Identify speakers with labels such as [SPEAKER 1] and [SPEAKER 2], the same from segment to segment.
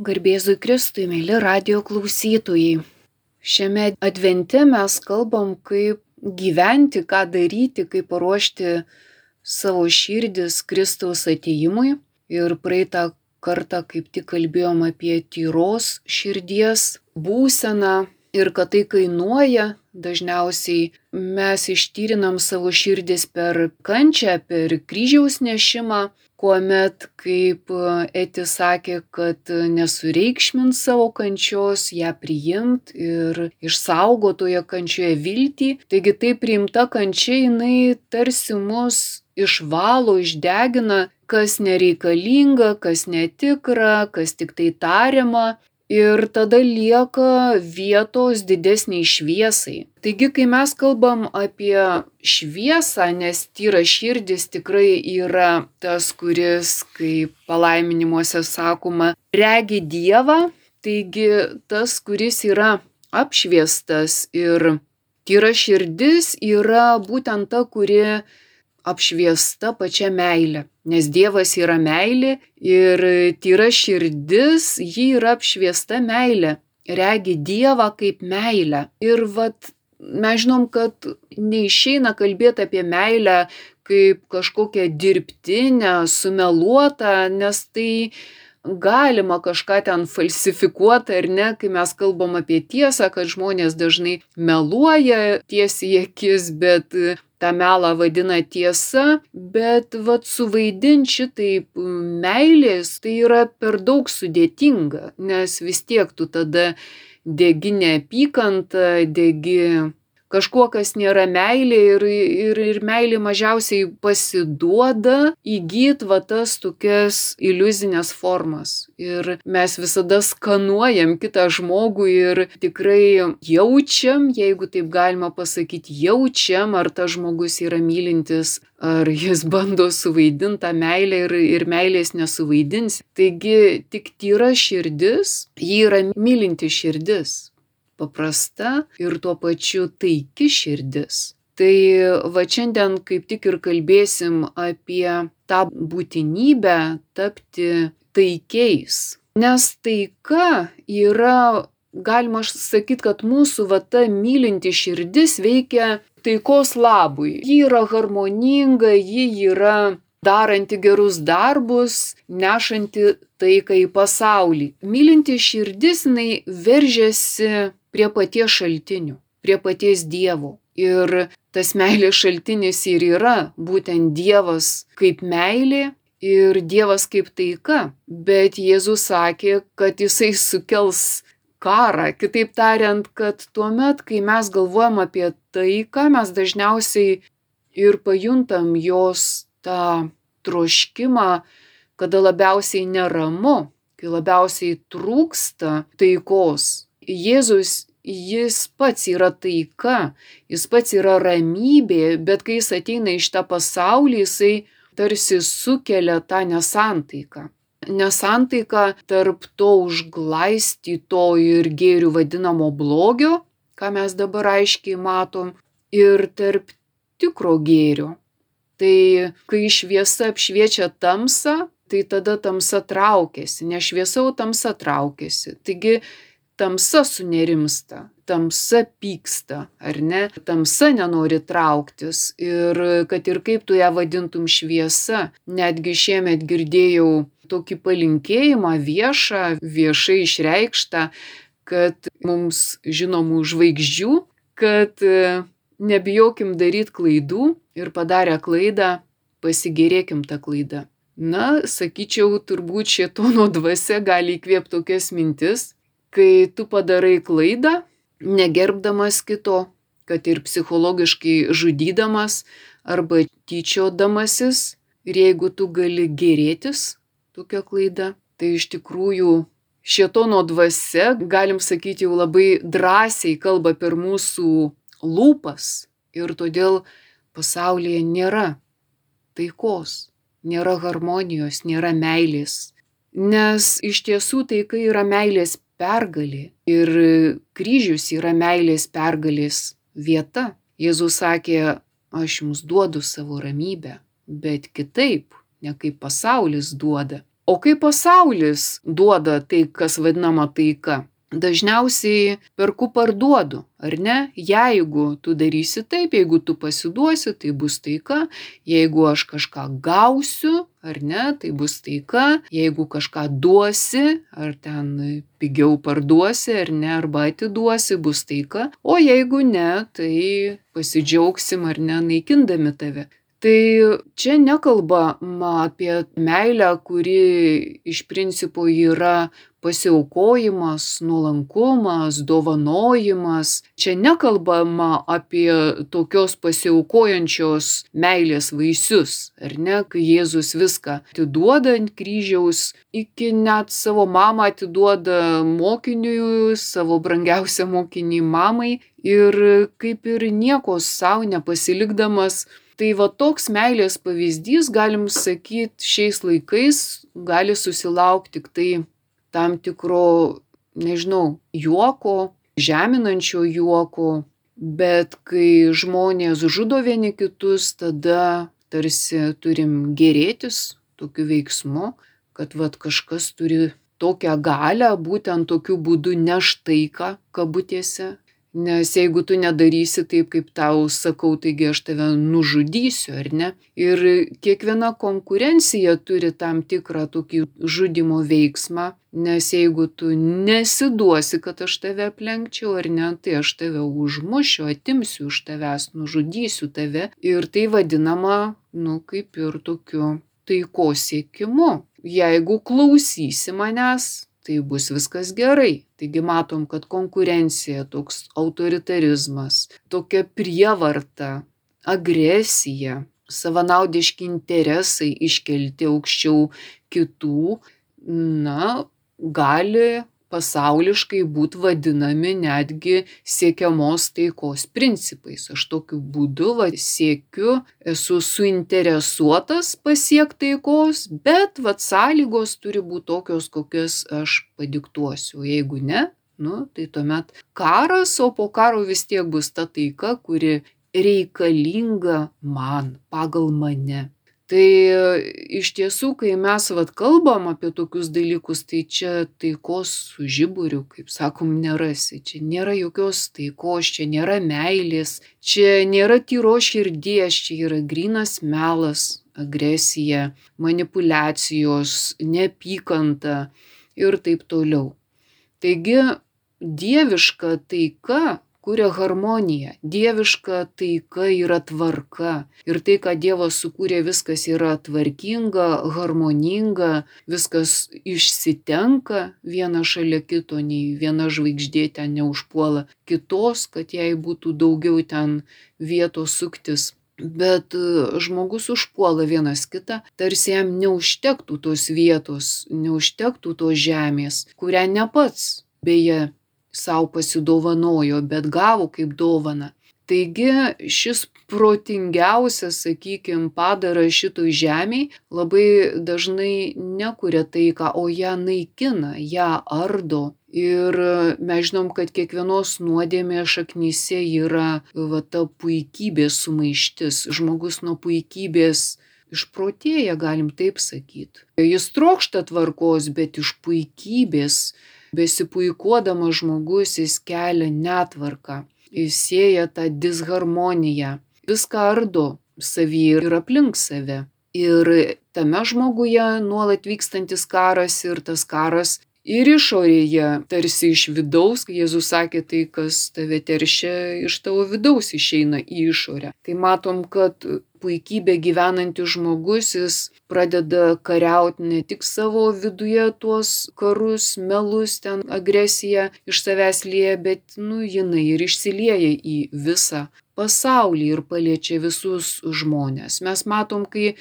[SPEAKER 1] Garbėzui Kristui, mėly radio klausytojai. Šiame advente mes kalbam, kaip gyventi, ką daryti, kaip paruošti savo širdis Kristaus ateimui. Ir praeitą kartą kaip tik kalbėjom apie tyros širdies būseną ir kad tai kainuoja. Dažniausiai mes ištyrinam savo širdis per kančią, per kryžiaus nešimą, kuomet, kaip Eti sakė, kad nesureikšmint savo kančios, ją priimt ir išsaugotoje kančioje viltį. Taigi tai priimta kančia, jinai tarsi mus išvalo, išdegina, kas nereikalinga, kas netikra, kas tik tai tariama ir tada lieka vietos didesniai šviesai. Taigi, kai mes kalbam apie šviesą, nes tyra širdis tikrai yra tas, kuris, kaip palaiminimuose sakoma, regi Dievą, taigi tas, kuris yra apšviestas ir tyra širdis yra būtent ta, kuri apšviesta pačia meile nes Dievas yra meilė ir tyra širdis, ji yra apšviesta meilė, regi Dievą kaip meilę. Ir vat mes žinom, kad neišeina kalbėti apie meilę kaip kažkokią dirbtinę, sumeluotą, nes tai galima kažką ten falsifikuoti ar ne, kai mes kalbam apie tiesą, kad žmonės dažnai meluoja tiesiai akis, bet tą melą vadina tiesa, bet vat suvaidint šitaip meilės tai yra per daug sudėtinga, nes vis tiek tu tada degi neapykantą, degi kažkuo, kas nėra meilė ir, ir, ir meilė mažiausiai pasiduoda įgyt va tas tokias iliuzinės formas. Ir mes visada skanuojam kitą žmogų ir tikrai jaučiam, jeigu taip galima pasakyti, jaučiam, ar tas žmogus yra mylintis, ar jis bando suvaidinti tą meilę ir, ir meilės nesuvaidins. Taigi tik tyra širdis, ji yra mylinti širdis paprasta ir tuo pačiu taiki širdis. Tai va šiandien kaip tik ir kalbėsim apie tą būtinybę tapti taikiais. Nes taika yra, galima sakyti, kad mūsų va ta mylinti širdis veikia taikos labui. Ji yra harmoninga, ji yra daranti gerus darbus, nešanti taiką į pasaulį. Mylinti širdis, jinai veržiasi prie paties šaltinių, prie paties Dievo. Ir tas meilės šaltinis ir yra būtent Dievas kaip meilė ir Dievas kaip taika. Bet Jėzus sakė, kad jisai sukels karą. Kitaip tariant, kad tuo met, kai mes galvojam apie taiką, mes dažniausiai ir pajuntam jos tą troškimą, kada labiausiai neramu, kai labiausiai trūksta taikos, Jėzus, jis pats yra taika, jis pats yra ramybė, bet kai jis ateina iš tą pasaulį, jisai tarsi sukelia tą nesantaiką. Nesantaika tarp to užglaistyto ir gėrių vadinamo blogio, ką mes dabar aiškiai matom, ir tarp tikro gėrio. Tai kai šviesa apšviečia tamsą, tai tada tamsa traukiasi, ne šviesa, o tamsa traukiasi. Taigi tamsa sunerimsta, tamsa pyksta, ar ne? Tamsa nenori trauktis ir kad ir kaip tu ją vadintum šviesa, netgi šiemet girdėjau tokį palinkėjimą viešą, viešai išreikštą, kad mums žinomų žvaigždžių, kad e, nebijokim daryti klaidų ir padarę klaidą pasigėrėkim tą klaidą. Na, sakyčiau, turbūt šėtono dvasia gali įkvėpti tokias mintis, kai tu padarai klaidą, negerbdamas kito, kad ir psichologiškai žudydamas arba tyčiodamasis, ir jeigu tu gali gerėtis tokia klaida, tai iš tikrųjų šietono dvasia, galim sakyti, jau labai drąsiai kalba per mūsų lūpas ir todėl pasaulyje nėra taikos, nėra harmonijos, nėra meilės. Nes iš tiesų taika yra meilės pergalė ir kryžius yra meilės pergalės vieta. Jėzus sakė, aš jums duodu savo ramybę, bet kitaip, ne kaip pasaulis duoda. O kaip pasaulis duoda tai, kas vadinama taika? Dažniausiai perku parduodu, ar ne? Jeigu tu darysi taip, jeigu tu pasiduosi, tai bus taika, jeigu aš kažką gausiu, ar ne, tai bus taika, jeigu kažką duosi, ar ten pigiau parduosi, ar ne, arba atiduosi, bus taika, o jeigu ne, tai pasidžiaugsim ar ne, naikindami tave. Tai čia nekalbama apie meilę, kuri iš principo yra pasiaukojimas, nuolankumas, dovanojimas. Čia nekalbama apie tokios pasiaukojančios meilės vaisius, ar ne, kai Jėzus viską atiduoda ant kryžiaus, iki net savo mamą atiduoda mokiniui, savo brangiausią mokinį mamai ir kaip ir nieko savo nepasilikdamas Tai va toks meilės pavyzdys, galim sakyti, šiais laikais gali susilaukti tik tai tam tikro, nežinau, juoko, žeminančio juoko, bet kai žmonės žudo vieni kitus, tada tarsi turim gerėtis tokiu veiksmu, kad vad kažkas turi tokią galę būtent tokiu būdu neštaiką kabutėse Nes jeigu tu nedarysi taip, kaip tau sakau, taigi aš tave nužudysiu, ar ne? Ir kiekviena konkurencija turi tam tikrą tokį žudimo veiksmą, nes jeigu tu nesiduosi, kad aš tave aplenkčiau, ar ne, tai aš tave užmušiu, atimsiu iš tavęs, nužudysiu tave. Ir tai vadinama, nu, kaip ir tokiu taikos siekimu. Jeigu klausysi manęs, tai bus viskas gerai. Taigi matom, kad konkurencija, toks autoritarizmas, tokia prievarta, agresija, savanaudiški interesai iškelti aukščiau kitų, na, gali pasauliškai būt vadinami netgi siekiamos taikos principais. Aš tokiu būdu va, siekiu, esu suinteresuotas pasiekti taikos, bet va, sąlygos turi būti tokios, kokias aš padiktuosiu. Jeigu ne, nu, tai tuomet karas, o po karo vis tiek bus ta taika, kuri reikalinga man, pagal mane. Tai iš tiesų, kai mes vat kalbam apie tokius dalykus, tai čia taikos su žiburiu, kaip sakom, nerasi. Čia nėra jokios taikos, čia nėra meilės, čia nėra tyro širdies, čia yra grinas melas, agresija, manipulacijos, neapykanta ir taip toliau. Taigi, dieviška taika kuria harmoniją. Dieviška taika yra tvarka. Ir tai, ką Dievas sukūrė, viskas yra tvarkinga, harmoninga, viskas išsitenka viena šalia kito, nei viena žvaigždė ten neužpuola kitos, kad jai būtų daugiau ten vietos suktis. Bet e, žmogus užpuola vienas kitą, tarsi jam neužtektų tos vietos, neužtektų tos žemės, kurią ne pats beje sau pasidovanojo, bet gavo kaip dovana. Taigi šis protingiausias, sakykime, padaras šitoj žemiai labai dažnai nekuria taiką, o ją naikina, ją ardo. Ir mes žinom, kad kiekvienos nuodėmės šaknyse yra va, ta puikybės sumaištis. Žmogus nuo puikybės išprotėja, galim taip sakyti. Jis trokšta tvarkos, bet iš puikybės besipuikuodamas žmogus jis kelia netvarką, jis sieja tą disharmoniją, viską ardo savyje ir aplink save. Ir tame žmoguje nuolat vykstantis karas ir tas karas ir išorėje, tarsi iš vidaus, kai Jėzus sakė, tai kas tave teršia, iš tavo vidaus išeina į išorę. Tai matom, kad puikybė gyvenantis žmogus, jis pradeda kariauti ne tik savo viduje tuos karus, melus, ten agresiją iš savęs lieja, bet, nu, jinai ir išsilieja į visą pasaulį ir paliečia visus žmonės. Mes matom, kai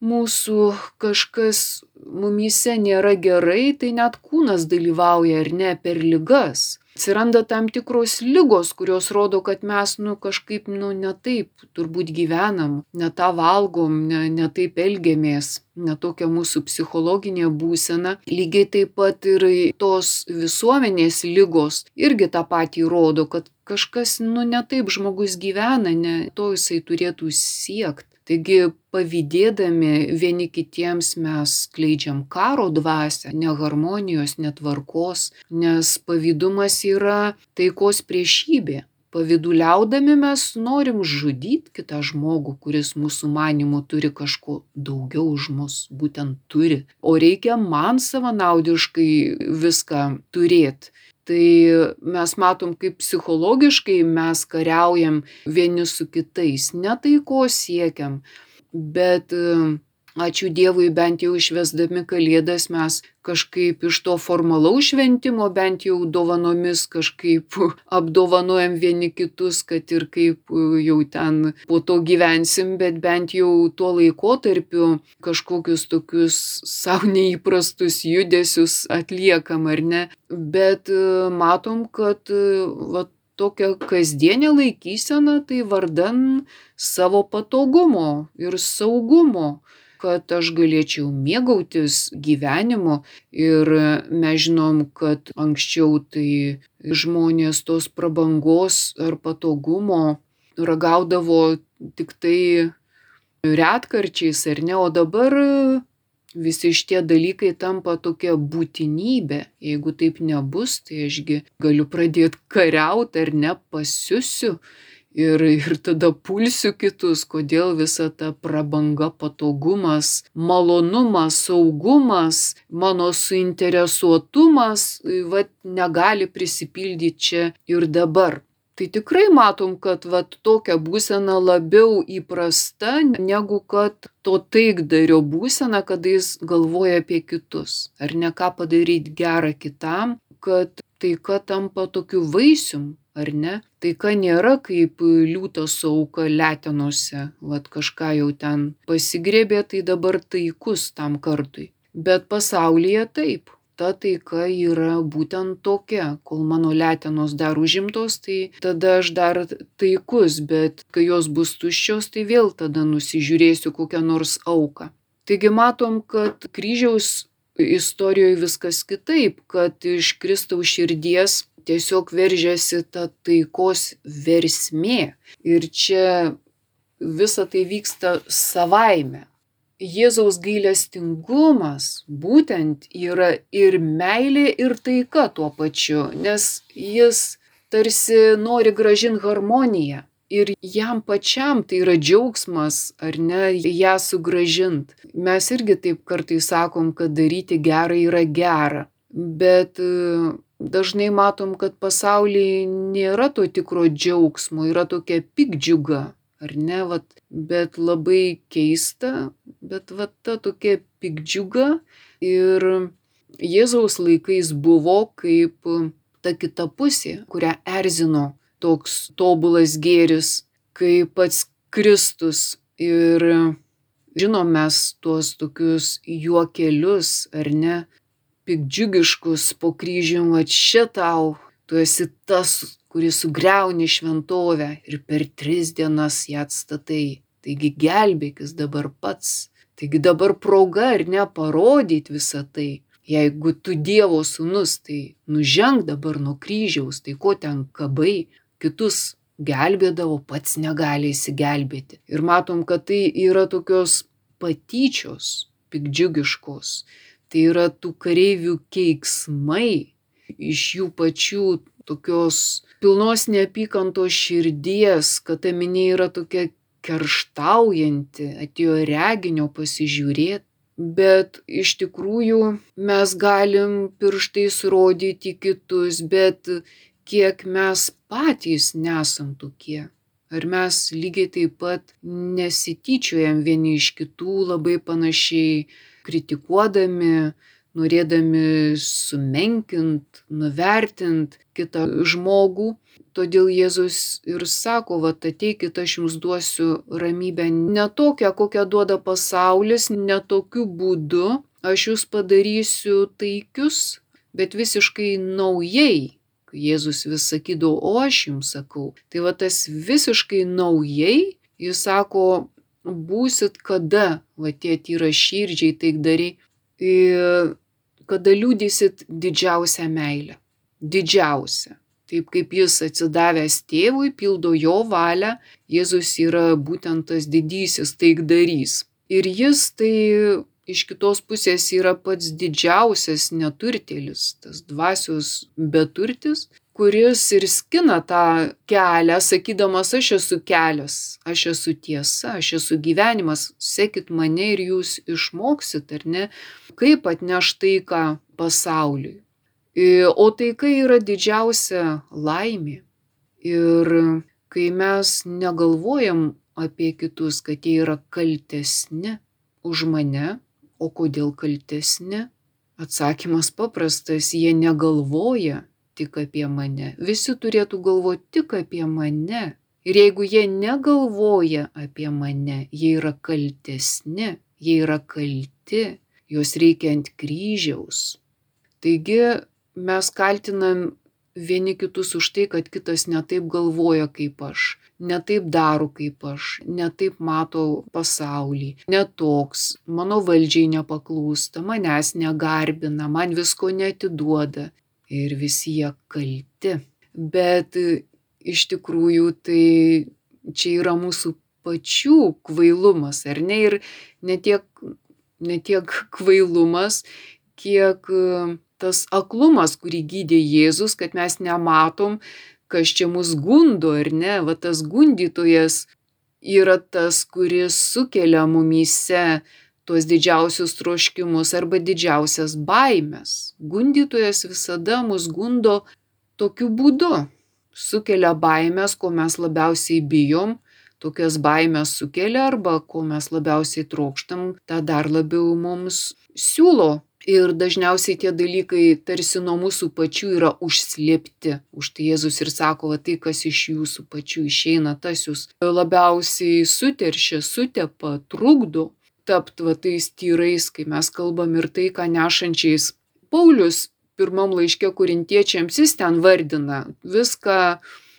[SPEAKER 1] mūsų kažkas mumyse nėra gerai, tai net kūnas dalyvauja ar ne per ligas atsiranda tam tikros ligos, kurios rodo, kad mes, nu, kažkaip, nu, ne taip turbūt gyvenam, ne tą valgom, ne, ne taip elgiamės, ne tokia mūsų psichologinė būsena. Lygiai taip pat ir tos visuomenės lygos irgi tą patį rodo, kad kažkas, nu, ne taip žmogus gyvena, ne to jisai turėtų siekti. Taigi pavydėdami vieni kitiems mes skleidžiam karo dvasę, neharmonijos, netvarkos, nes pavydumas yra taikos priešybė. Pavyduliaudami mes norim žudyti kitą žmogų, kuris mūsų manimu turi kažko daugiau už mus, būtent turi. O reikia man savanaudiškai viską turėti tai mes matom kaip psichologiškai mes kariaujam vieni su kitais. Ne taikos siekiam bet ačiū Dievui, bent jau išvesdami kalėdas mes kažkaip iš to formalaus šventimo, bent jau dovanomis kažkaip apdovanojam vieni kitus, kad ir kaip jau ten po to gyvensim, bet bent jau tuo laikotarpiu kažkokius tokius savo neįprastus judesius atliekam ar ne. Bet matom, kad va, tokia kasdienė laikysena tai vardan savo patogumo ir saugumo kad aš galėčiau mėgautis gyvenimu ir mes žinom, kad anksčiau tai žmonės tos prabangos ar patogumo ragaudavo tik tai retkarčiais ar ne, o dabar visi šitie dalykai tampa tokia būtinybė. Jeigu taip nebus, tai ašgi galiu pradėti kariauti ar ne, pasiusiu ir, ir tada pulsiu kitus, kodėl visa ta prabanga, patogumas, malonumas, saugumas, mano suinteresuotumas, va, negali prisipildyti čia ir dabar. Tai tikrai matom, kad vat, tokia būsena labiau įprasta negu kad to taikdario būsena, kada jis galvoja apie kitus. Ar ne ką padaryti gerą kitam, kad taika tampa tokiu vaisium, ar ne? Taika nėra kaip liūtas su auka letenuose, vad kažką jau ten pasigrėbė, tai dabar taikus tam kartui. Bet pasaulyje taip. Ta taika yra būtent tokia, kol mano letenos dar užimtos, tai tada aš dar taikus, bet kai jos bus tuščios, tai vėl tada nusižiūrėsiu kokią nors auką. Taigi matom, kad kryžiaus istorijoje viskas kitaip, kad iš Kristaus širdies tiesiog veržiasi ta taikos versmė. Ir čia visa tai vyksta savaime. Jėzaus gailestingumas būtent yra ir meilė, ir taika tuo pačiu, nes jis tarsi nori gražinti harmoniją. Ir jam pačiam tai yra džiaugsmas, ar ne, ją sugražint. Mes irgi taip kartais sakom, kad daryti gerą yra gera. Bet dažnai matom, kad pasaulyje nėra to tikro džiaugsmo, yra tokia pikdžiuga, ar ne, vat, bet labai keista, bet vat ta tokia pikdžiuga ir Jėzaus laikais buvo kaip ta kita pusė, kurią erzino toks tobulas gėris, kaip pats Kristus. Ir žinom mes tuos tokius juokelius, ar ne, pikdžiugiškus po kryžium, va čia tau, tu esi tas, kuris sugriauni šventovę ir per tris dienas ją atstatai. Taigi gelbėkis dabar pats. Taigi dabar proga ir neparodyti visą tai. Jeigu tu Dievo sūnus, tai nuženg dabar nuo kryžiaus, tai ko ten kabai, kitus gelbėdavo, pats negali įsigelbėti. Ir matom, kad tai yra tokios patyčios, pikdžiugiškos, tai yra tų kareivių keiksmai iš jų pačių tokios pilnos neapykantos širdies, kad ta minė yra tokia kerštaujanti, atėjo reginio pasižiūrėti. Bet iš tikrųjų mes galim pirštais rodyti kitus, bet kiek mes patys nesam tokie. Ar mes lygiai taip pat nesityčiojam vieni iš kitų labai panašiai, kritikuodami, norėdami sumenkint, nuvertint kitą žmogų. Todėl Jėzus ir sako, va ateikit, aš jums duosiu ramybę ne tokią, kokią duoda pasaulis, ne tokiu būdu, aš jūs padarysiu taikius, bet visiškai naujai. Jėzus vis sakydavo, o aš jums sakau. Tai va tas visiškai naujai, jis sako, būsit kada, va tie tyra širdžiai taikdariai, kada liūdysit didžiausią meilę. Didžiausią. Taip kaip jis atsidavęs tėvui, pildo jo valią, Jėzus yra būtent tas didysis taikdarys. Ir jis tai iš kitos pusės yra pats didžiausias neturtėlis, tas dvasios beturtis, kuris ir skina tą kelią, sakydamas, aš esu kelias, aš esu tiesa, aš esu gyvenimas, sekit mane ir jūs išmoksit, ar ne, kaip atneš taiką pasauliui. O taika yra didžiausia laimė. Ir kai mes negalvojam apie kitus, kad jie yra kaltesni už mane, O kodėl kaltesni? Atsakymas paprastas, jie negalvoja tik apie mane. Visi turėtų galvoti tik apie mane. Ir jeigu jie negalvoja apie mane, jie yra kaltesni, jie yra kalti, juos reikia ant kryžiaus. Taigi mes kaltinam vieni kitus už tai, kad kitas netaip galvoja kaip aš, netaip daro kaip aš, netaip mato pasaulį, netoks, mano valdžiai nepaklūsta, manęs negarbina, man visko netiduoda ir visi jie kalti. Bet iš tikrųjų tai čia yra mūsų pačių kvailumas, ar ne? Ir ne tiek, ne tiek kvailumas, kiek tas aklumas, kurį gydė Jėzus, kad mes nematom, kas čia mus gundo, ar ne, va tas gundytojas yra tas, kuris sukelia mumyse tuos didžiausius troškimus arba didžiausias baimės. Gundytojas visada mus gundo tokiu būdu. Sukelia baimės, ko mes labiausiai bijom, tokias baimės sukelia arba ko mes labiausiai trokštam, tą dar labiau mums siūlo Ir dažniausiai tie dalykai tarsi nuo mūsų pačių yra užslėpti. Už tai Jėzus ir sako, va tai, kas iš jūsų pačių išeina, tas jūs labiausiai suteršia, sutepa, trukdo tapti va tais tyrais, kai mes kalbam ir tai, ką nešančiais. Paulius pirmam laiške kurintiečiams jis ten vardina viską,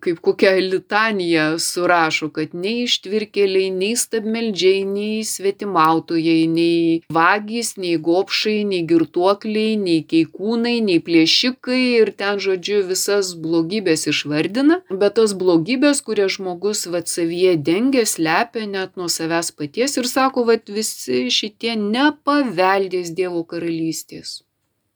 [SPEAKER 1] kaip kokia litanija surašo, kad nei ištvirkėliai, nei stabmeldžiai, nei svetimautojai, nei vagys, nei gopšai, nei girtuokliai, nei keikūnai, nei plėšikai ir ten, žodžiu, visas blogybės išvardina, bet tas blogybės, kurias žmogus vatsavyje dengia, slepia net nuo savęs paties ir sako, kad visi šitie nepaveldės Dievo karalystės.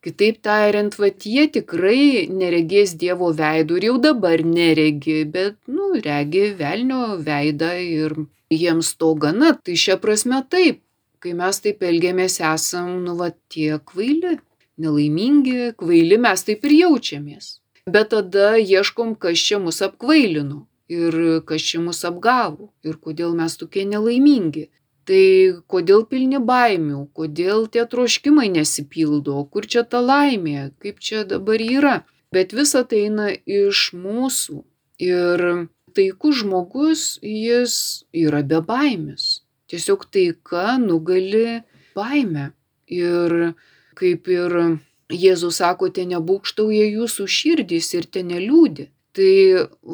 [SPEAKER 1] Kitaip tariant, vat jie tikrai neregės Dievo veidų ir jau dabar neregi, bet, nu, regi velnio veidą ir jiems to gana. Tai šia prasme taip, kai mes taip elgiamės, esam, nu, va, tie kvaili, nelaimingi, kvaili mes taip ir jaučiamės. Bet tada ieškom, kas čia mus apkvailino ir kas čia mus apgavo ir kodėl mes tokie nelaimingi tai kodėl pilni baimių? Kodėl tie troškimai nesipildo? Kur čia ta laimė? Kaip čia dabar yra? Bet visa tai eina iš mūsų. Ir taikus žmogus jis yra be baimės. Tiesiog taika nugali baimę. Ir kaip ir Jėzus sako, te nebūkštauja jūsų širdys ir te neliūdi. Tai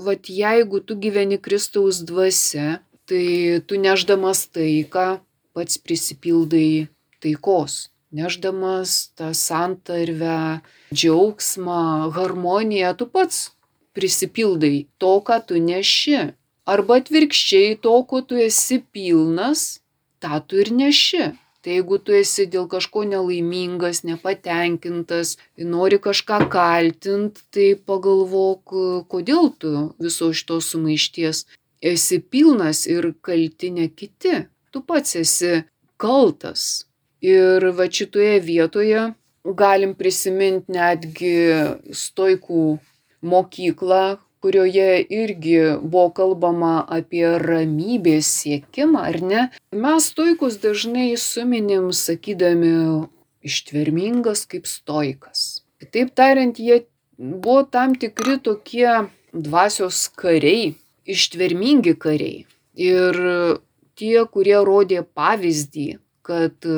[SPEAKER 1] vad jeigu tu gyveni Kristaus dvasia, tai tu nešdamas taiką pats prisipildai taikos, nešdamas tą santarvę, džiaugsmą, harmoniją, tu pats prisipildai to, ką tu neši. Arba atvirkščiai to, ko tu esi pilnas, tą tu ir neši. Tai jeigu tu esi dėl kažko nelaimingas, nepatenkintas, nori kažką kaltint, tai pagalvok, kodėl tu viso šitos sumaišties esi pilnas ir kalti ne kiti, tu pats esi kaltas. Ir va šitoje vietoje galim prisiminti netgi stoikų mokyklą, kurioje irgi buvo kalbama apie ramybės siekimą, ar ne? Mes stoikus dažnai suminim sakydami ištvermingas kaip stoikas. Kitaip tariant, jie buvo tam tikri tokie dvasios kariai, ištvermingi kariai. Ir tie, kurie rodė pavyzdį, kad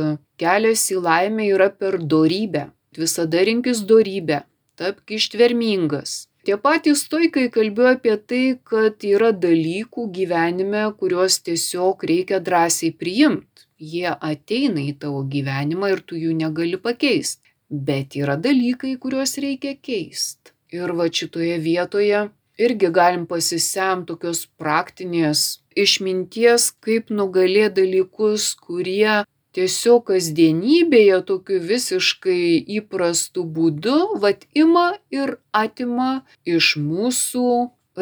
[SPEAKER 1] kelias į laimę yra per dorybę. Visada rinkis dorybę, tapk ištvermingas. Tie patys stoikai kalbėjo apie tai, kad yra dalykų gyvenime, kuriuos tiesiog reikia drąsiai priimti. Jie ateina į tavo gyvenimą ir tu jų negali pakeisti. Bet yra dalykai, kuriuos reikia keisti. Ir va šitoje vietoje irgi galim pasisemti tokios praktinės išminties, kaip nugalėti dalykus, kurie tiesiog kasdienybėje tokiu visiškai įprastu būdu, vad ima ir atima iš mūsų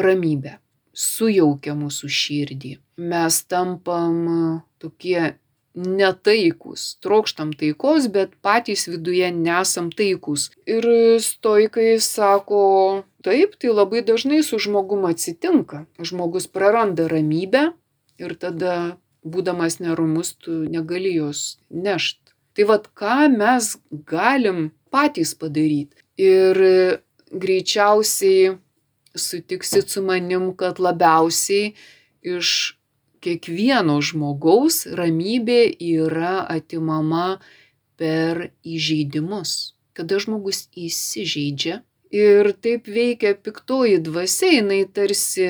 [SPEAKER 1] ramybę, sujaukia mūsų širdį. Mes tampam tokie netaikus, trokštam taikos, bet patys viduje nesam taikus. Ir stoikai sako, taip, tai labai dažnai su žmogum atsitinka. Žmogus praranda ramybę ir tada, būdamas nerumus, tu negali jos nešt. Tai vad, ką mes galim patys padaryti. Ir greičiausiai sutiksit su manim, kad labiausiai iš kiekvieno žmogaus ramybė yra atimama per įžeidimus. Kada žmogus įsižeidžia ir taip veikia piktoji dvasia, jinai tarsi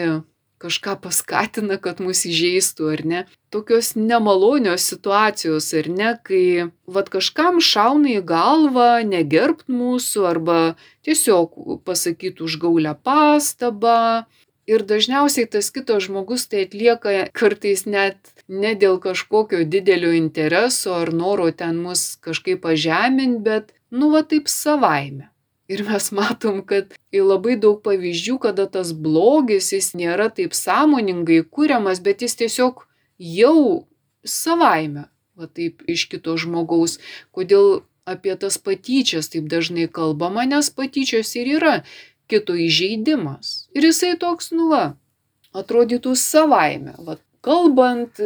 [SPEAKER 1] kažką paskatina, kad mus įžeistų, ar ne. Tokios nemalonios situacijos, ar ne, kai vad kažkam šauna į galvą negerbt mūsų arba tiesiog pasakytų užgaulę pastabą, Ir dažniausiai tas kitas žmogus tai atlieka kartais net ne dėl kažkokio didelio intereso ar noro ten mus kažkaip pažeminti, bet nu va taip savaime. Ir mes matom, kad į labai daug pavyzdžių, kada tas blogis jis nėra taip sąmoningai kūriamas, bet jis tiesiog jau savaime, va taip iš kito žmogaus. Kodėl apie tas patyčias taip dažnai kalbama, nes patyčios ir yra kito įžeidimas. Ir jisai toks, nu va, atrodytų savaime. Va, kalbant,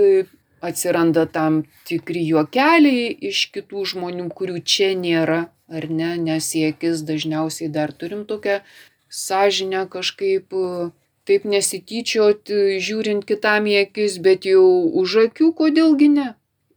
[SPEAKER 1] atsiranda tam tikri juokeliai iš kitų žmonių, kurių čia nėra, ar ne, nes į akis dažniausiai dar turim tokią sąžinę kažkaip taip nesityčiot, žiūrint kitam į akis, bet jau už akių, kodėlgi ne.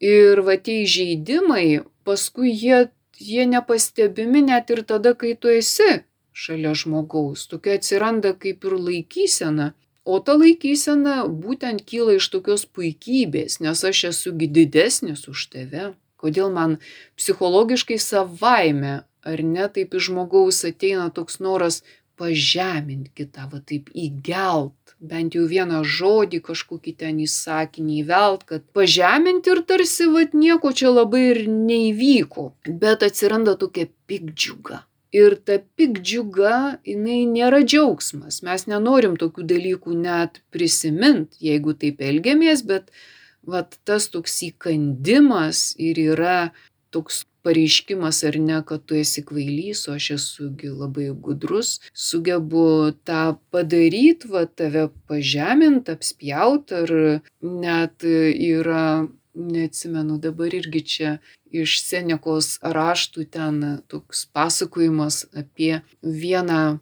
[SPEAKER 1] Ir va tie įžeidimai, paskui jie, jie nepastebimi net ir tada, kai tu esi šalia žmogaus. Tokia atsiranda kaip ir laikysena. O ta laikysena būtent kyla iš tokios puikybės, nes aš esu didesnis už tave. Kodėl man psichologiškai savaime, ar ne, taip iš žmogaus ateina toks noras pažeminti kitą, va taip įgelt, bent jau vieną žodį kažkokį ten įsakinį įvelt, kad pažeminti ir tarsi, va nieko čia labai ir neįvyko, bet atsiranda tokia pikdžiuga ir ta piktdžiuga jinai nėra džiaugsmas. Mes nenorim tokių dalykų net prisimint jeigu taip elgiamės bet vat tas toks įkandimas ir yra toks pareiškimas ar ne, kad tu esi kvailys, o aš esu labai gudrus, sugebu tą padaryti, va tave pažemint, apspjaut, ar net yra neatsimenu dabar irgi čia iš Senekos raštų ten toks pasakojimas apie vieną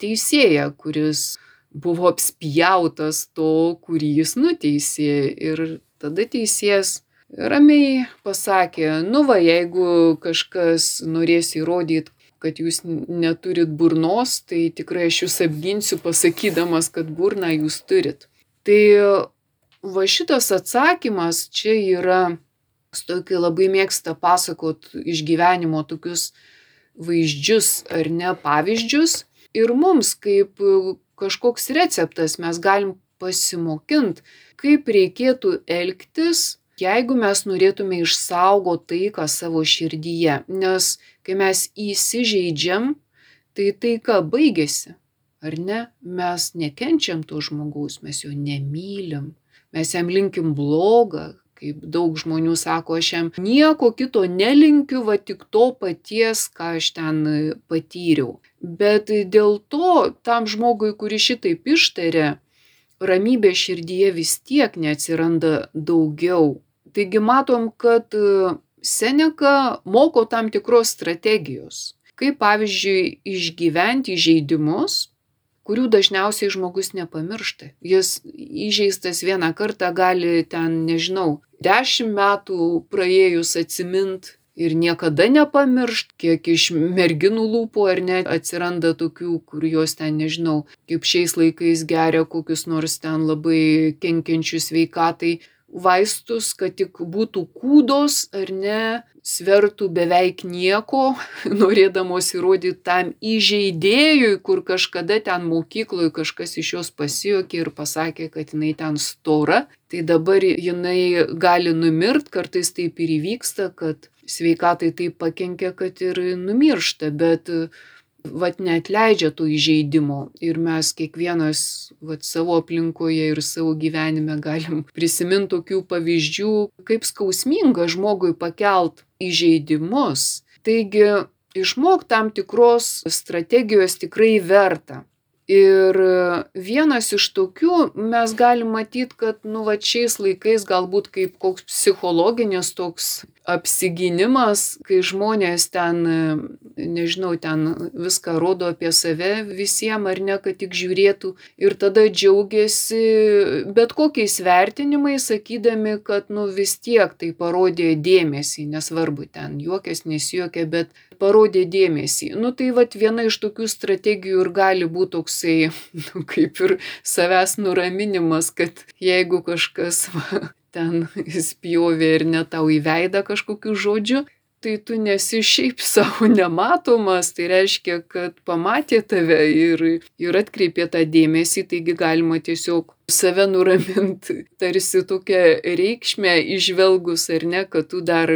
[SPEAKER 1] teisėją, kuris buvo apspjautas to, kurį jis nuteisė. Ir tada teisėjas ramiai pasakė, nu va, jeigu kažkas norės įrodyti, kad jūs neturit burnos, tai tikrai aš jūs apginsiu pasakydamas, kad burną jūs turit. Tai va šitas atsakymas čia yra, stoikai labai mėgsta pasakot iš gyvenimo tokius vaizdžius ar ne pavyzdžius ir mums kaip kažkoks receptas mes galim pasimokint, kaip reikėtų elgtis, jeigu mes norėtume išsaugoti taiką savo širdyje. Nes kai mes įsižeidžiam, tai taika baigėsi. Ar ne? Mes nekenčiam to žmogaus, mes jo nemylim mes jam linkim blogą, kaip daug žmonių sako, aš jam nieko kito nelinkiu, va tik to paties, ką aš ten patyriau. Bet dėl to tam žmogui, kuris šitaip ištarė, ramybė širdyje vis tiek neatsiranda daugiau. Taigi matom, kad Seneka moko tam tikros strategijos, kaip pavyzdžiui išgyventi žaidimus kurių dažniausiai žmogus nepamiršta. Jis įžeistas vieną kartą gali ten, nežinau, dešimt metų praėjus atsimint ir niekada nepamiršt, kiek iš merginų lūpų ar ne atsiranda tokių, kur jos ten, nežinau, kaip šiais laikais geria kokius nors ten labai kenkiančius veikatai vaistus, kad tik būtų kūdos ar ne, svertų beveik nieko, norėdamos įrodyti tam įžeidėjui, kur kažkada ten mokykloje kažkas iš jos pasijokė ir pasakė, kad jinai ten stora. Tai dabar jinai gali numirt, kartais taip ir įvyksta, kad sveikatai taip pakenkia, kad ir numiršta, bet vat neatleidžia tų įžeidimų ir mes kiekvienas vat savo aplinkoje ir savo gyvenime galim prisimint tokių pavyzdžių, kaip skausminga žmogui pakelt įžeidimus. Taigi išmok tam tikros strategijos tikrai verta. Ir vienas iš tokių mes galim matyti, kad, nu, va šiais laikais galbūt kaip koks psichologinis toks apsiginimas, kai žmonės ten, nežinau, ten viską rodo apie save visiems ar ne, kad tik žiūrėtų ir tada džiaugiasi bet kokiais vertinimais, sakydami, kad nu vis tiek tai parodė dėmesį, nesvarbu ten juokės, nesijuokė, bet parodė dėmesį. Nu tai vad viena iš tokių strategijų ir gali būti toksai, nu, kaip ir savęs nuraminimas, kad jeigu kažkas va, ten spjovė ir ne tau į veidą kažkokiu žodžiu, tai tu nesi šiaip savo nematomas, tai reiškia, kad pamatė tave ir, ir atkreipė tą dėmesį, taigi galima tiesiog save nuraminti, tarsi tokią reikšmę išvelgus ar ne, kad tu dar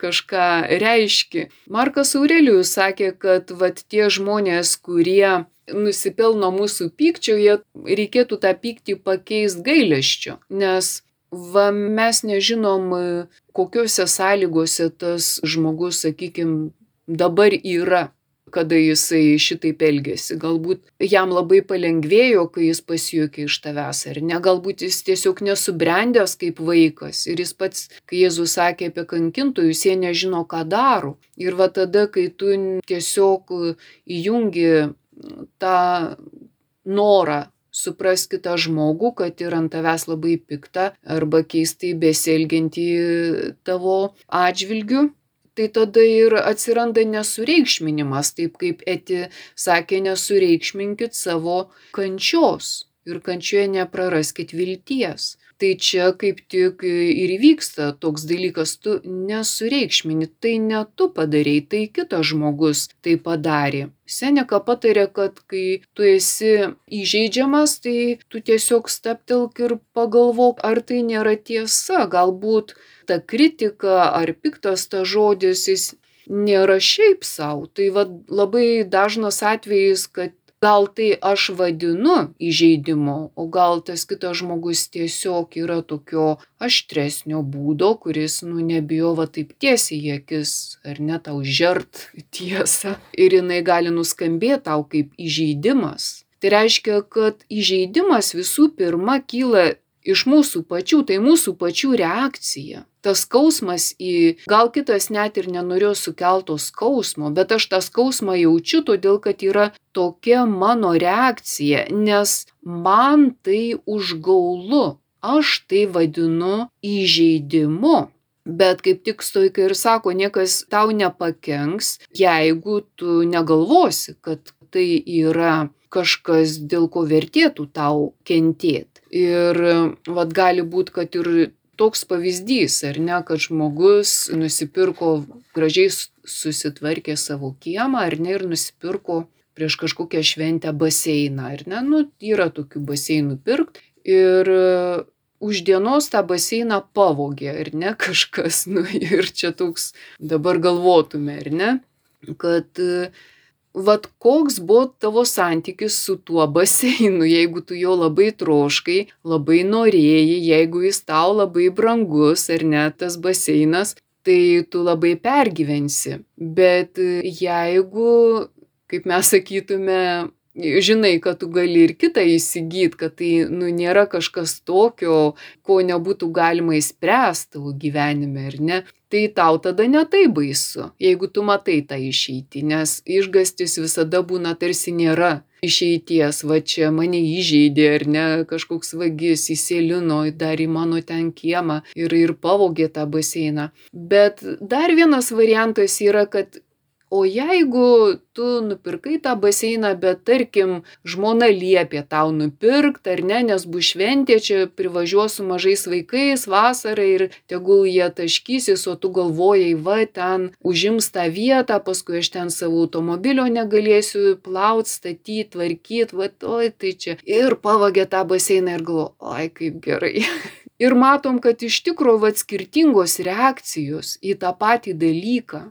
[SPEAKER 1] kažką reiški. Markas Aurelijus sakė, kad vat tie žmonės, kurie nusipelno mūsų pykčio, jie reikėtų tą pyktį pakeisti gailesčiu, nes va mes nežinom, kokiuose sąlygose tas žmogus, sakykime, dabar yra kada jisai šitaip elgėsi. Galbūt jam labai palengvėjo, kai jis pasijuokė iš tavęs, ar ne, galbūt jis tiesiog nesubrendęs kaip vaikas. Ir jis pats, kai Jėzus sakė apie kankintojus, jie nežino, ką daro. Ir va tada, kai tu tiesiog įjungi tą norą supras kitą žmogų, kad ir ant tavęs labai pikta arba keistai besielgianti tavo atžvilgiu, tai tada ir atsiranda nesureikšminimas, taip kaip Eti sakė, nesureikšminkit savo kančios ir kančioje nepraraskit vilties. Tai čia kaip tik ir įvyksta toks dalykas, tu nesureikšmini, tai ne tu padarėjai, tai kitas žmogus tai padarė. Seneka patarė, kad kai tu esi įžeidžiamas, tai tu tiesiog staptelk ir pagalvok, ar tai nėra tiesa, galbūt ta kritika ar piktas ta žodis jis nėra šiaip savo. Tai va, labai dažnas atvejis, kad gal tai aš vadinu įžeidimu, o gal tas kitas žmogus tiesiog yra tokio aštresnio būdo, kuris, nu, nebijo va taip tiesiai į akis, ar ne tau žert tiesą. Ir jinai gali nuskambėti tau kaip įžeidimas. Tai reiškia, kad įžeidimas visų pirma kyla iš mūsų pačių, tai mūsų pačių reakcija tas skausmas į, gal kitas net ir nenorėjo sukelto skausmo, bet aš tą skausmą jaučiu, todėl kad yra tokia mano reakcija, nes man tai užgaulu, aš tai vadinu įžeidimu. Bet kaip tik stoika ir sako, niekas tau nepakenks, jeigu tu negalvosi, kad tai yra kažkas, dėl ko vertėtų tau kentėti. Ir vad gali būti, kad ir toks pavyzdys, ar ne, kad žmogus nusipirko gražiai susitvarkė savo kiemą, ar ne, ir nusipirko prieš kažkokią šventę baseiną, ar ne, nu, yra tokių baseinų pirkt. Ir už dienos tą baseiną pavogė, ar ne, kažkas, nu, ir čia toks dabar galvotume, ar ne, kad vat koks buvo tavo santykis su tuo baseinu, jeigu tu jo labai troškai, labai norėjai, jeigu jis tau labai brangus ar ne tas baseinas, tai tu labai pergyvensi. Bet jeigu, kaip mes sakytume, žinai, kad tu gali ir kitą įsigyti, kad tai nu, nėra kažkas tokio, ko nebūtų galima įspręsti tavo gyvenime, ar ne, tai tau tada netai baisu, jeigu tu matai tą išeitį, nes išgastis visada būna tarsi nėra išeities, va čia mane įžeidė ar ne, kažkoks vagis įsėlino dar į mano ten kiemą ir, ir pavogė tą baseiną. Bet dar vienas variantas yra, kad O jeigu tu nupirkai tą baseiną, bet tarkim žmona liepė tau nupirkti ar ne, nes bus šventė, čia privažiuos su mažais vaikais vasarą ir tegul jie taškysis, o tu galvojai, va, ten užims tą vietą, paskui aš ten savo automobilio negalėsiu plaut, statyti, tvarkyti, va, oi, tai čia. Ir pavagė tą baseiną ir galvo, oi, kaip gerai. Ir matom, kad iš tikrųjų skirtingos reakcijos į tą patį dalyką.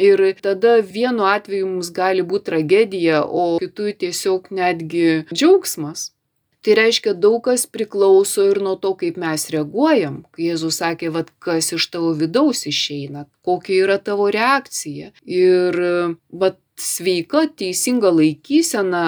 [SPEAKER 1] Ir tada vienu atveju mums gali būti tragedija, o kitų tiesiog netgi džiaugsmas. Tai reiškia, daug kas priklauso ir nuo to, kaip mes reaguojam. Kai Jėzus sakė, vad kas iš tavo vidaus išeina, kokia yra tavo reakcija. Ir vad sveika, teisinga laikysena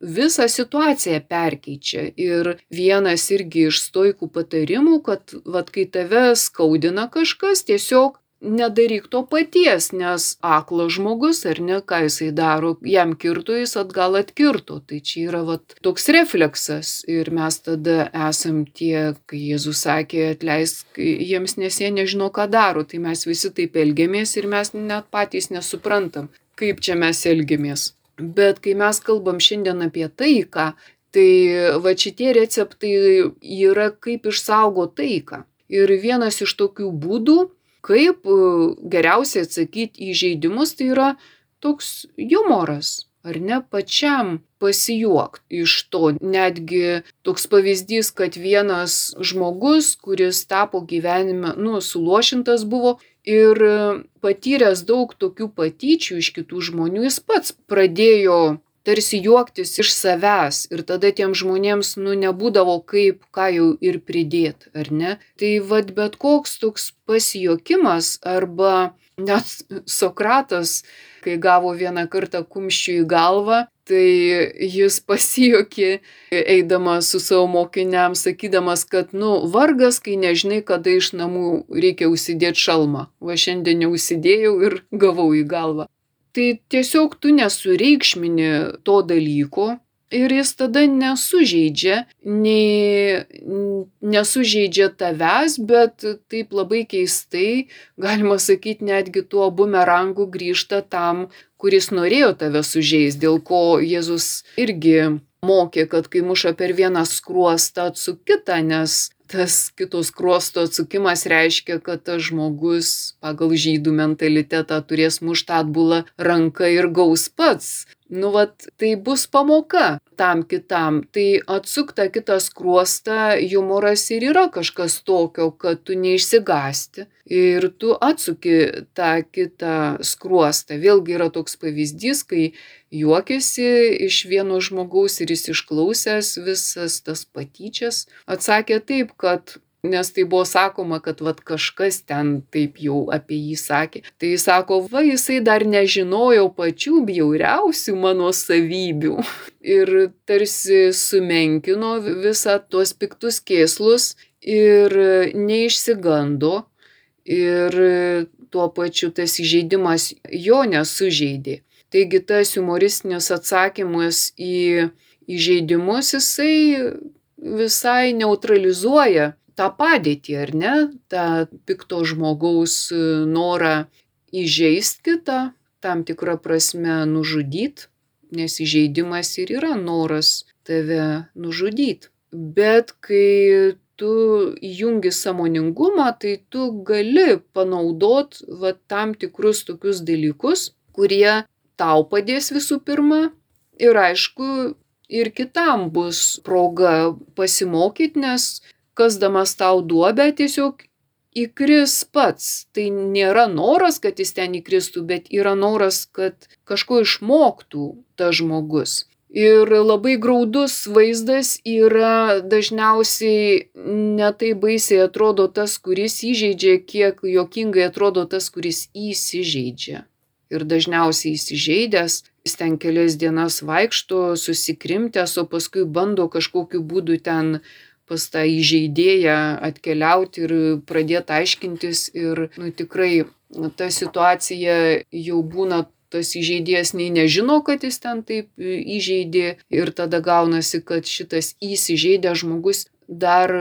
[SPEAKER 1] visą situaciją perkeičia. Ir vienas irgi iš stoikų patarimų, kad vat, kai tave skaudina kažkas, tiesiog nedaryk to paties, nes aklas žmogus, ar ne, ką jisai daro, jam kirto, jis atgal atkirto. Tai čia yra vat, toks refleksas ir mes tada esam tie, kai Jėzus sakė, atleisk jiems, nes jie nežino, ką daro, tai mes visi taip elgiamės ir mes net patys nesuprantam, kaip čia mes elgiamės. Bet kai mes kalbam šiandien apie taiką, tai va šitie receptai yra kaip išsaugo taiką. Ir vienas iš tokių būdų, kaip e, geriausiai atsakyti į žaidimus, tai yra toks humoras, ar ne pačiam pasijuokti iš to. Netgi toks pavyzdys, kad vienas žmogus, kuris tapo gyvenime, nu, suluošintas buvo, ir patyręs daug tokių patyčių iš kitų žmonių, jis pats pradėjo tarsi juoktis iš savęs ir tada tiem žmonėms, nu, nebūdavo kaip, ką jau ir pridėti, ar ne? Tai vad bet koks toks pasijokimas arba net Sokratas, kai gavo vieną kartą kumščių į galvą, tai jis pasijokė, eidamas su savo mokiniams, sakydamas, kad, nu, vargas, kai nežinai, kada iš namų reikia užsidėti šalmą. Va šiandien neužsidėjau ir gavau į galvą. Tai tiesiog tu nesureikšmini to dalyko, Ir jis tada nesužeidžia, nei, nesužeidžia tavęs, bet taip labai keistai, galima sakyti, netgi tuo bumerangu grįžta tam, kuris norėjo tave sužeisti, dėl ko Jėzus irgi mokė, kad kai muša per vieną skruostą atsuk kitą, nes tas kitos kruosto atsukimas reiškia, kad tas žmogus pagal žydų mentalitetą turės muštą atbulą ranką ir gaus pats. Nu vat tai bus pamoka tam kitam. Tai atsuk tą kitą skruostą jumoras ir yra kažkas tokio kad tu neišsigąsti ir tu atsuki tą kitą skruostą vėlgi yra toks pavyzdys kai juokėsi iš vieno žmogaus ir jis išklausęs visas tas patyčias atsakė taip kad nes tai buvo sakoma, kad vat kažkas ten taip jau apie jį sakė. Tai jis sako, va, jisai dar nežinojo pačių bjauriausių mano savybių. Ir tarsi sumenkino visą tuos piktus kėslus ir neišsigando. Ir tuo pačiu tas įžeidimas jo nesužeidė. Taigi tas humoristinis atsakymas į įžeidimus jisai visai neutralizuoja tą padėtį, ar ne, tą pikto žmogaus e, norą įžeisti kitą, tam tikrą prasme nužudyti, nes įžeidimas ir yra noras tave nužudyti. Bet kai tu įjungi samoningumą, tai tu gali panaudot va, tam tikrus tokius dalykus, kurie tau padės visų pirma ir aišku, ir kitam bus proga pasimokyti, nes kasdamas tau duobę tiesiog įkris pats. Tai nėra noras, kad jis ten įkristų, bet yra noras, kad kažko išmoktų tas žmogus. Ir labai graudus vaizdas yra dažniausiai netai baisiai atrodo tas, kuris įžeidžia, kiek jokingai atrodo tas, kuris įsižeidžia. Ir dažniausiai įsižeidęs, jis ten kelias dienas vaikšto, susikrimtęs, o paskui bando kažkokiu būdu ten pas tą įžeidėją atkeliauti ir pradėti aiškintis ir nu, tikrai ta situacija jau būna tas įžeidėjas nei nežino, kad jis ten taip įžeidė ir tada gaunasi, kad šitas įsižeidęs žmogus dar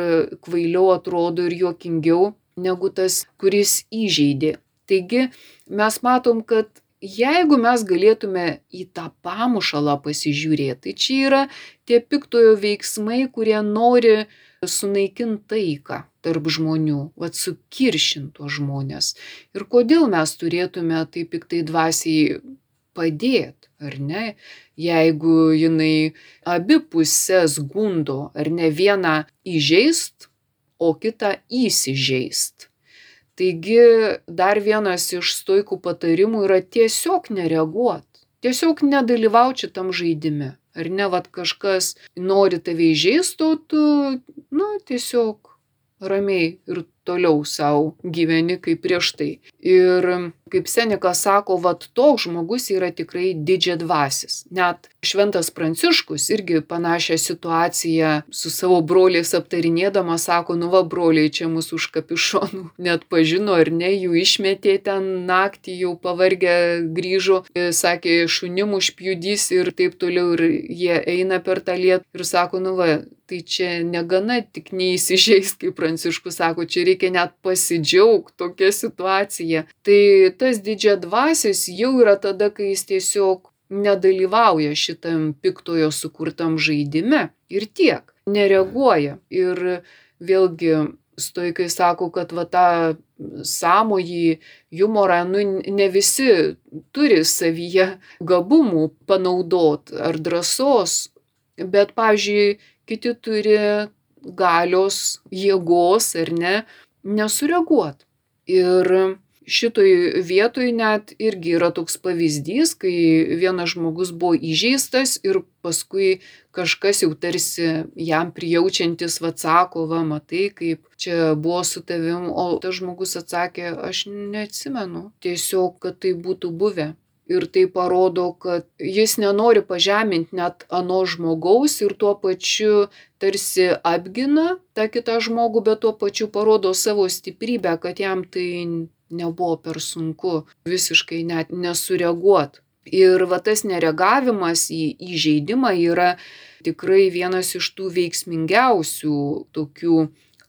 [SPEAKER 1] kvailiau atrodo ir juokingiau negu tas, kuris įžeidė. Taigi mes matom, kad jeigu mes galėtume į tą pamušalą pasižiūrėti, tai čia yra tie piktojo veiksmai, kurie nori sunaikinti taiką tarp žmonių, vad sukiršinto žmonės. Ir kodėl mes turėtume taip piktai dvasiai padėti, ar ne, jeigu jinai abi pusės gundo, ar ne vieną įžeist, o kitą įsižeist. Taigi dar vienas iš stoikų patarimų yra tiesiog nereaguot, tiesiog nedalyvauti šitam žaidime. Ar ne, vad kažkas nori tave įžeisti, o tu, nu, tiesiog ramiai ir toliau savo gyveni kaip prieš tai. Ir kaip Senekas sako, vad toks žmogus yra tikrai didžia dvasis. Net Šventas Pranciškus irgi panašią situaciją su savo broliais aptarinėdamas sako, nu va broliai čia mūsų už kapišonų net pažino ar ne, jų išmetė ten naktį, jau pavargę grįžo, sakė, šunim užpjudys ir taip toliau ir jie eina per tą lietą ir sako, nu va, tai čia negana tik neįsižeis, kaip Pranciškus sako, čia reikia net pasidžiaugti tokia situacija. Tai tas didžia dvasis jau yra tada, kai jis tiesiog nedalyvauja šitam piktojo sukurtam žaidime ir tiek, nereaguoja. Ir vėlgi stoikai sako, kad va tą samojį humorą, nu, ne visi turi savyje gabumų panaudot ar drąsos, bet, pavyzdžiui, kiti turi galios, jėgos ar ne, nesureaguot. Ir šitoj vietoj net irgi yra toks pavyzdys, kai vienas žmogus buvo įžeistas ir paskui kažkas jau tarsi jam prijaučiantis atsako, va, matai, kaip čia buvo su tavim, o tas žmogus atsakė, aš neatsimenu, tiesiog, kad tai būtų buvę. Ir tai parodo, kad jis nenori pažeminti net ano žmogaus ir tuo pačiu tarsi apgina tą kitą žmogų, bet tuo pačiu parodo savo stiprybę, kad jam tai nebuvo per sunku visiškai net nesureaguot. Ir va tas nereagavimas į įžeidimą yra tikrai vienas iš tų veiksmingiausių tokių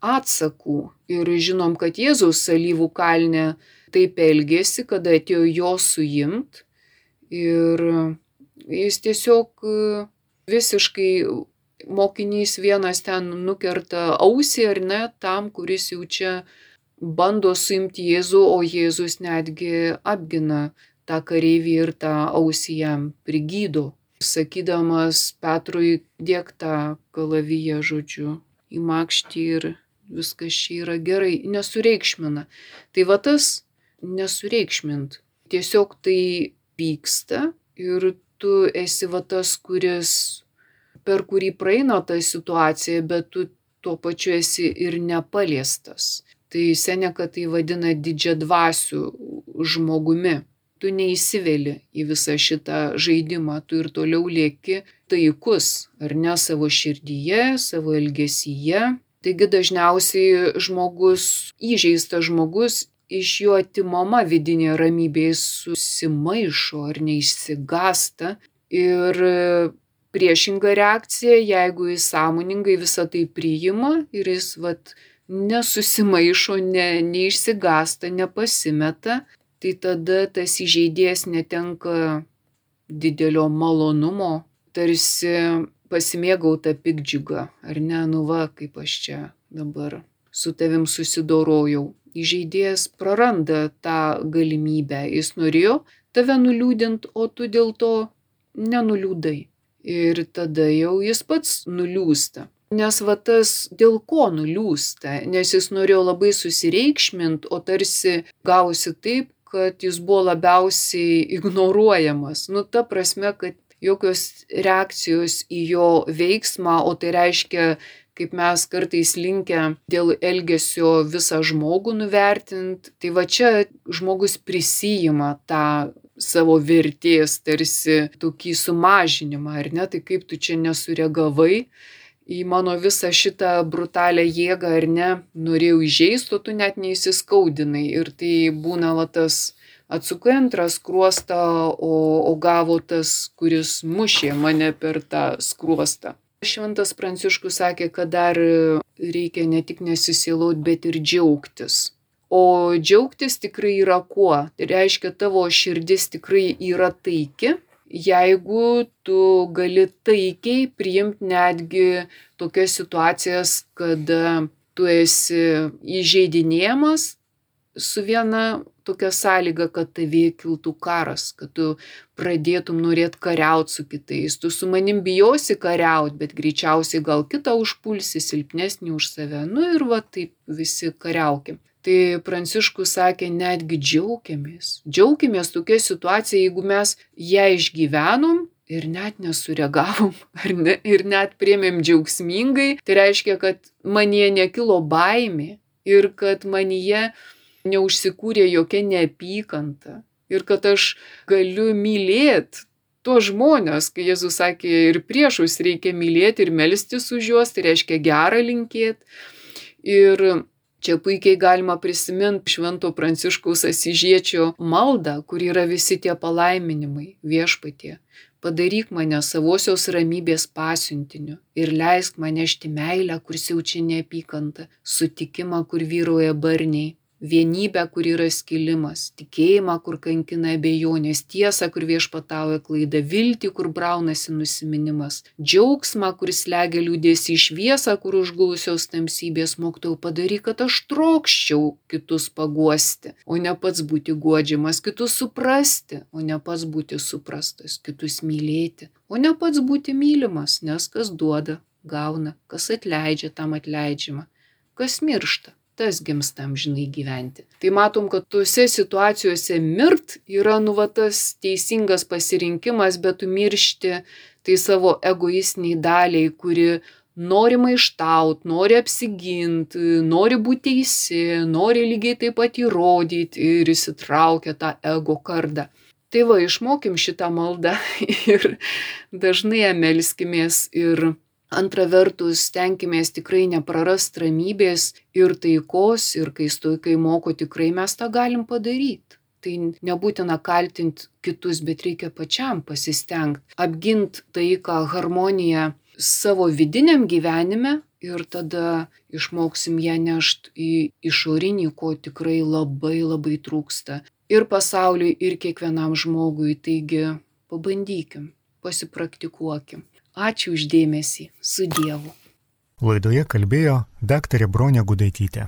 [SPEAKER 1] atsakų. Ir žinom, kad Jėzaus salyvų kalne taip elgėsi, kada atėjo jo suimt. Ir jis tiesiog visiškai mokinys vienas ten nukerta ausį ar ne tam, kuris jau čia bando suimti Jėzų, o Jėzus netgi apgina tą kareivį ir tą ausį jam prigydo, sakydamas Petrui dėk tą kalaviją žodžiu į makštį ir viskas čia yra gerai, nesureikšmina. Tai va tas nesureikšmint. Tiesiog tai vyksta ir tu esi va tas, kuris per kurį praeina ta situacija, bet tu tuo pačiu esi ir nepaliestas. Tai Seneka tai vadina didžiadvasių žmogumi. Tu neįsiveli į visą šitą žaidimą, tu ir toliau lieki taikus, ar ne savo širdyje, savo elgesyje. Taigi dažniausiai žmogus, įžeistas žmogus, iš jo atimama vidinė ramybė, jis susimaišo ar neišsigasta. Ir priešinga reakcija, jeigu jis sąmoningai visą tai priima ir jis vat nesusimaišo, ne, neišsigasta, nepasimeta, tai tada tas įžeidėjas netenka didelio malonumo, tarsi pasimėgauta pikdžiuga, ar ne, nu va, kaip aš čia dabar su tavim susidorojau. Įžeidėjas praranda tą galimybę, jis norėjo tave nuliūdint, o tu dėl to nenuliūdai. Ir tada jau jis pats nuliūsta. Nes va tas dėl ko nuliūsta, nes jis norėjo labai susireikšmint, o tarsi gausi taip, kad jis buvo labiausiai ignoruojamas. Nu, ta prasme, kad jokios reakcijos į jo veiksmą, o tai reiškia, kaip mes kartais linkę dėl elgesio visą žmogų nuvertinti, tai va čia žmogus prisijima tą savo vertės tarsi tokį sumažinimą, ar ne, tai kaip tu čia nesureagavai į mano visą šitą brutalią jėgą ar ne, norėjau įžeisti, o tu net neįsiskaudinai. Ir tai būna va tas atsukai antrą skruostą, o, o gavo tas, kuris mušė mane per tą skruostą. Šventas Pranciškus sakė, kad dar reikia ne tik nesisilaut, bet ir džiaugtis. O džiaugtis tikrai yra kuo. Tai reiškia, tavo širdis tikrai yra taiki, jeigu tu gali taikiai priimti netgi tokias situacijas, kad tu esi įžeidinėjamas su viena tokia sąlyga, kad tavie kiltų karas, kad tu pradėtum norėti kariauti su kitais. Tu su manim bijosi kariauti, bet greičiausiai gal kitą užpulsi, silpnesnį už save. Nu ir va taip visi kariaukim. Tai Pranciškus sakė, netgi džiaugiamės. Džiaugiamės tokia situacija, jeigu mes ją išgyvenom ir net nesureagavom, ne, ir net priemėm džiaugsmingai, tai reiškia, kad manie nekilo baimė ir kad manyje neužsikūrė jokia neapykanta ir kad aš galiu mylėti tuos žmonės, kai Jėzus sakė, ir priešus reikia mylėti ir melstis už juos, tai reiškia gerą linkėti. Ir čia puikiai galima prisiminti Švento Pranciškaus Asižiečio maldą, kur yra visi tie palaiminimai viešpatie. Padaryk mane savosios ramybės pasiuntiniu ir leisk man nešti meilę, kur siaučia neapykanta, sutikimą, kur vyroja barniai, vienybę, kur yra skilimas, tikėjimą, kur kankina abejonės, tiesą, kur viešpatauja klaida, viltį, kur braunasi nusiminimas, džiaugsmą, kuris legia liūdėsi šviesą, kur užgulusios tamsybės moktau padaryk, kad aš trokščiau kitus paguosti, o ne pats būti godžiamas, kitus suprasti, o ne pats būti suprastas, kitus mylėti, o ne pats būti mylimas, nes kas duoda, gauna, kas atleidžia, tam atleidžiama, kas miršta, tas gimsta amžinai gyventi. Tai matom, kad tuose situacijose mirt yra nu va tas teisingas pasirinkimas, bet tu miršti tai savo egoistiniai daliai, kuri nori maištaut, nori apsiginti, nori būti teisi, nori lygiai taip pat įrodyti ir įsitraukia tą ego kardą. Tai va, išmokim šitą maldą ir dažnai melskimės ir Antra vertus, stenkimės tikrai neprarast ramybės ir taikos, ir kai stoikai moko, tikrai mes tą galim padaryti. Tai nebūtina kaltinti kitus, bet reikia pačiam pasistengti, apginti taiką, harmoniją savo vidiniam gyvenime ir tada išmoksim ją nešti į išorinį, ko tikrai labai labai trūksta. Ir pasauliui, ir kiekvienam žmogui. Taigi pabandykim, pasipraktikuokim. Ačiū uždėmesį. Su Dievu.
[SPEAKER 2] Laidoje kalbėjo daktarė Bronė Gudaitytė.